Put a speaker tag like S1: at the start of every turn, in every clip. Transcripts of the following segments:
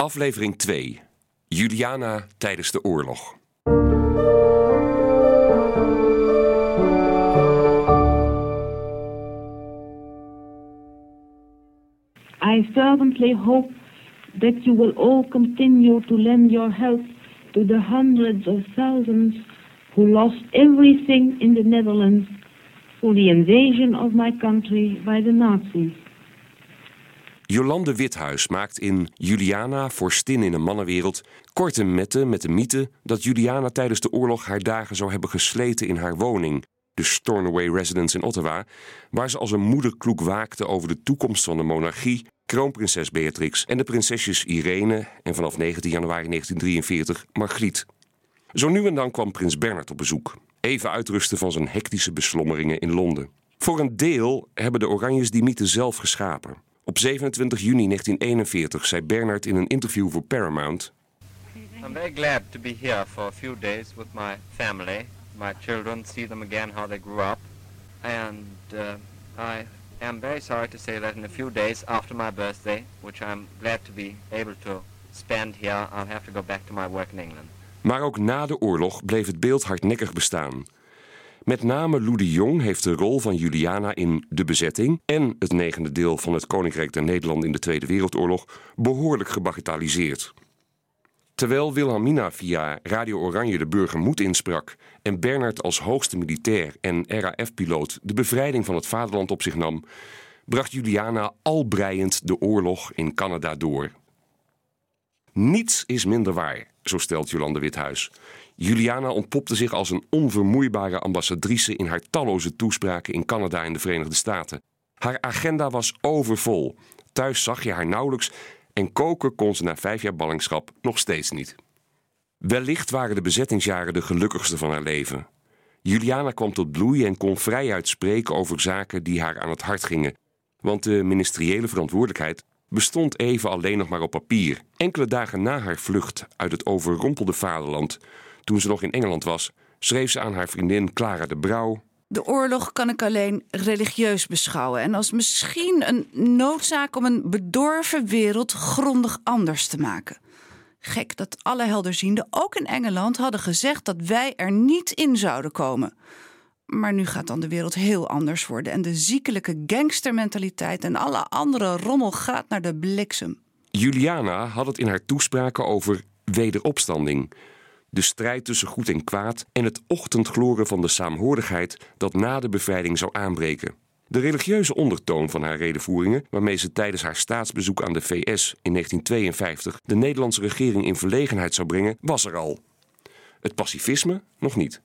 S1: Aflevering 2. Juliana tijdens de oorlog.
S2: I fervently hope that you will all continue to lend your help to the hundreds of thousands who lost everything in the Netherlands for the invasion of my country by the Nazis.
S1: Jolande Withuis maakt in Juliana, vorstin in een mannenwereld, korte metten met de mythe dat Juliana tijdens de oorlog haar dagen zou hebben gesleten in haar woning, de Stornoway Residence in Ottawa, waar ze als een moederkloek waakte over de toekomst van de monarchie, kroonprinses Beatrix en de prinsesjes Irene en vanaf 19 januari 1943 Margriet. Zo nu en dan kwam prins Bernard op bezoek, even uitrusten van zijn hectische beslommeringen in Londen. Voor een deel hebben de Oranjes die mythe zelf geschapen. Op 27 juni 1941 zei Bernard in een interview voor Paramount:
S3: I'm very glad to be here for a few days with my family, my children, see them again how they grew up. And uh, I am very sorry to say that in a few days after my birthday, which I'm glad to be able to spend here, I'll have to go back to my work in England.
S1: Maar ook na de oorlog bleef het beeld hardnekkig bestaan. Met name Lou de Jong heeft de rol van Juliana in De Bezetting en het negende deel van het Koninkrijk der Nederlanden in de Tweede Wereldoorlog behoorlijk gebagitaliseerd. Terwijl Wilhelmina via Radio Oranje de burger moed insprak en Bernard als hoogste militair en RAF-piloot de bevrijding van het vaderland op zich nam, bracht Juliana albreiend de oorlog in Canada door. Niets is minder waar, zo stelt Jolande Withuis. Juliana ontpopte zich als een onvermoeibare ambassadrice in haar talloze toespraken in Canada en de Verenigde Staten. Haar agenda was overvol. Thuis zag je haar nauwelijks en koken kon ze na vijf jaar ballingschap nog steeds niet. Wellicht waren de bezettingsjaren de gelukkigste van haar leven. Juliana kwam tot bloei en kon vrijuit spreken over zaken die haar aan het hart gingen, want de ministeriële verantwoordelijkheid bestond even alleen nog maar op papier. Enkele dagen na haar vlucht uit het overrompelde vaderland, toen ze nog in Engeland was, schreef ze aan haar vriendin Clara de Brouw.
S4: De oorlog kan ik alleen religieus beschouwen en als misschien een noodzaak om een bedorven wereld grondig anders te maken. Gek dat alle helderzienden, ook in Engeland, hadden gezegd dat wij er niet in zouden komen. Maar nu gaat dan de wereld heel anders worden en de ziekelijke gangstermentaliteit en alle andere rommel gaat naar de bliksem.
S1: Juliana had het in haar toespraken over wederopstanding. De strijd tussen goed en kwaad en het ochtendgloren van de saamhorigheid dat na de bevrijding zou aanbreken. De religieuze ondertoon van haar redenvoeringen, waarmee ze tijdens haar staatsbezoek aan de VS in 1952 de Nederlandse regering in verlegenheid zou brengen, was er al. Het pacifisme nog niet.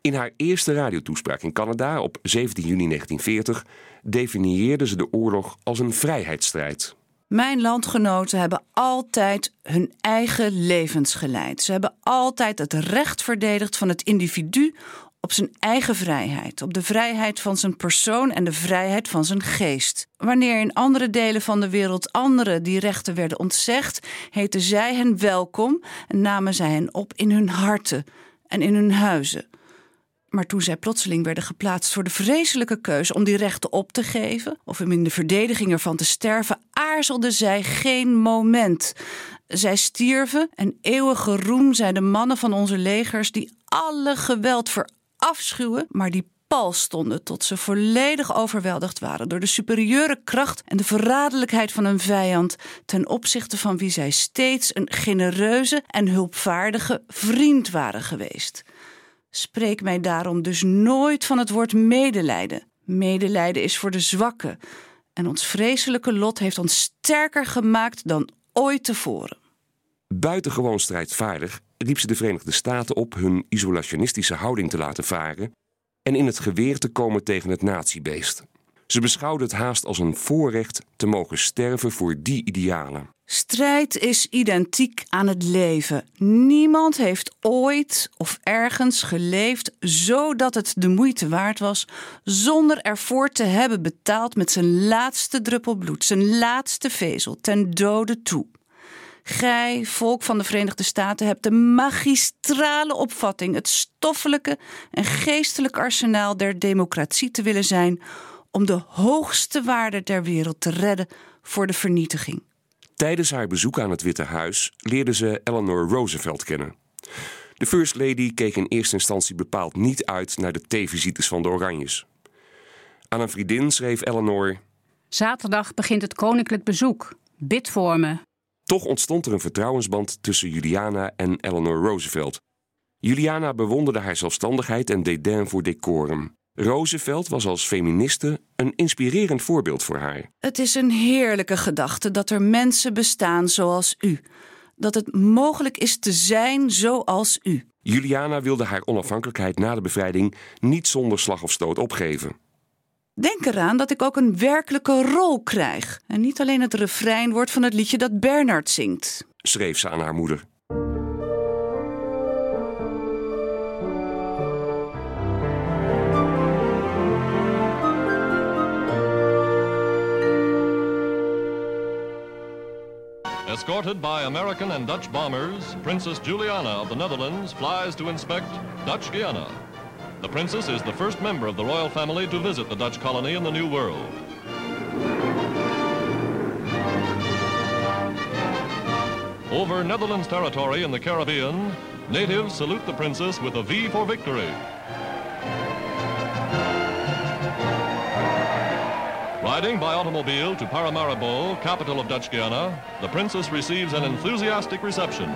S1: In haar eerste radiotoespraak in Canada op 17 juni 1940 definieerde ze de oorlog als een vrijheidsstrijd.
S4: Mijn landgenoten hebben altijd hun eigen levens geleid. Ze hebben altijd het recht verdedigd van het individu op zijn eigen vrijheid, op de vrijheid van zijn persoon en de vrijheid van zijn geest. Wanneer in andere delen van de wereld anderen die rechten werden ontzegd, heten zij hen welkom en namen zij hen op in hun harten en in hun huizen. Maar toen zij plotseling werden geplaatst voor de vreselijke keuze om die rechten op te geven of hem in de verdediging ervan te sterven, aarzelden zij geen moment. Zij stierven en eeuwige roem zijn de mannen van onze legers die alle geweld verafschuwen, maar die pal stonden tot ze volledig overweldigd waren door de superieure kracht en de verraderlijkheid van een vijand ten opzichte van wie zij steeds een genereuze en hulpvaardige vriend waren geweest. Spreek mij daarom dus nooit van het woord medelijden. Medelijden is voor de zwakken. En ons vreselijke lot heeft ons sterker gemaakt dan ooit tevoren.
S1: Buitengewoon strijdvaardig riep ze de Verenigde Staten op hun isolationistische houding te laten varen en in het geweer te komen tegen het natiebeest. Ze beschouwde het haast als een voorrecht te mogen sterven voor die idealen.
S4: Strijd is identiek aan het leven. Niemand heeft ooit of ergens geleefd zodat het de moeite waard was, zonder ervoor te hebben betaald met zijn laatste druppel bloed, zijn laatste vezel, ten dode toe. Gij, volk van de Verenigde Staten, hebt de magistrale opvatting, het stoffelijke en geestelijke arsenaal der democratie te willen zijn om de hoogste waarde der wereld te redden voor de vernietiging.
S1: Tijdens haar bezoek aan het Witte Huis leerde ze Eleanor Roosevelt kennen. De First Lady keek in eerste instantie bepaald niet uit naar de theevisites van de Oranjes. Aan een vriendin schreef Eleanor:
S5: Zaterdag begint het koninklijk bezoek. Bid voor me.
S1: Toch ontstond er een vertrouwensband tussen Juliana en Eleanor Roosevelt. Juliana bewonderde haar zelfstandigheid en dédain voor decorum. Roosevelt was als feministe een inspirerend voorbeeld voor haar.
S4: Het is een heerlijke gedachte dat er mensen bestaan zoals u. Dat het mogelijk is te zijn zoals u.
S1: Juliana wilde haar onafhankelijkheid na de bevrijding niet zonder slag of stoot opgeven.
S4: Denk eraan dat ik ook een werkelijke rol krijg. En niet alleen het refrein wordt van het liedje dat Bernard zingt.
S1: Schreef ze aan haar moeder.
S6: Escorted by American and Dutch bombers, Princess Juliana of the Netherlands flies to inspect Dutch Guiana. The princess is the first member of the royal family to visit the Dutch colony in the New World. Over Netherlands territory in the Caribbean, natives salute the princess with a V for victory. Riding by automobile to Paramaribo, capital of Dutch Guiana, the princess receives an enthusiastic reception.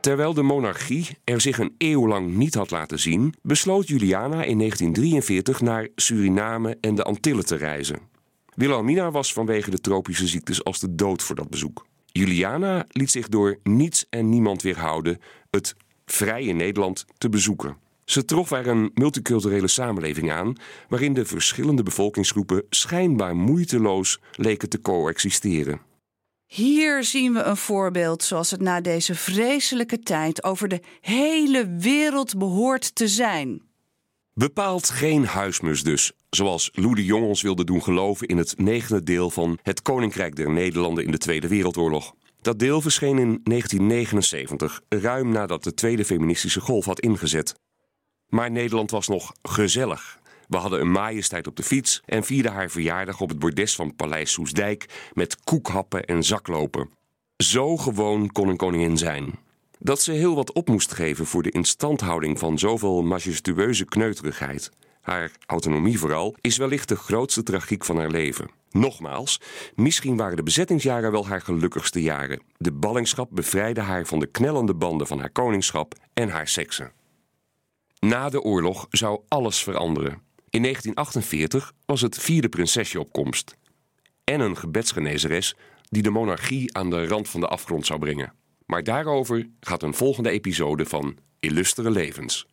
S1: Terwijl de monarchie er zich een eeuw lang niet had laten zien, besloot Juliana in 1943 naar Suriname en de Antillen te reizen. Wilhelmina was vanwege de tropische ziektes als de dood voor dat bezoek. Juliana liet zich door niets en niemand weerhouden het vrije Nederland te bezoeken. Ze trof er een multiculturele samenleving aan, waarin de verschillende bevolkingsgroepen schijnbaar moeiteloos leken te coexisteren.
S4: Hier zien we een voorbeeld zoals het na deze vreselijke tijd over de hele wereld behoort te zijn.
S1: Bepaald geen huismus dus, zoals Lou de Jong ons wilde doen geloven in het negende deel van Het Koninkrijk der Nederlanden in de Tweede Wereldoorlog. Dat deel verscheen in 1979, ruim nadat de tweede feministische golf had ingezet. Maar Nederland was nog gezellig. We hadden een majesteit op de fiets en vierden haar verjaardag op het bordes van Paleis Soesdijk met koekhappen en zaklopen. Zo gewoon kon een koningin zijn. Dat ze heel wat op moest geven voor de instandhouding van zoveel majestueuze kneuterigheid, haar autonomie vooral, is wellicht de grootste tragiek van haar leven. Nogmaals, misschien waren de bezettingsjaren wel haar gelukkigste jaren. De ballingschap bevrijdde haar van de knellende banden van haar koningschap en haar seksen. Na de oorlog zou alles veranderen. In 1948 was het vierde prinsesje opkomst. En een gebedsgenezeres die de monarchie aan de rand van de afgrond zou brengen. Maar daarover gaat een volgende episode van Illustere Levens.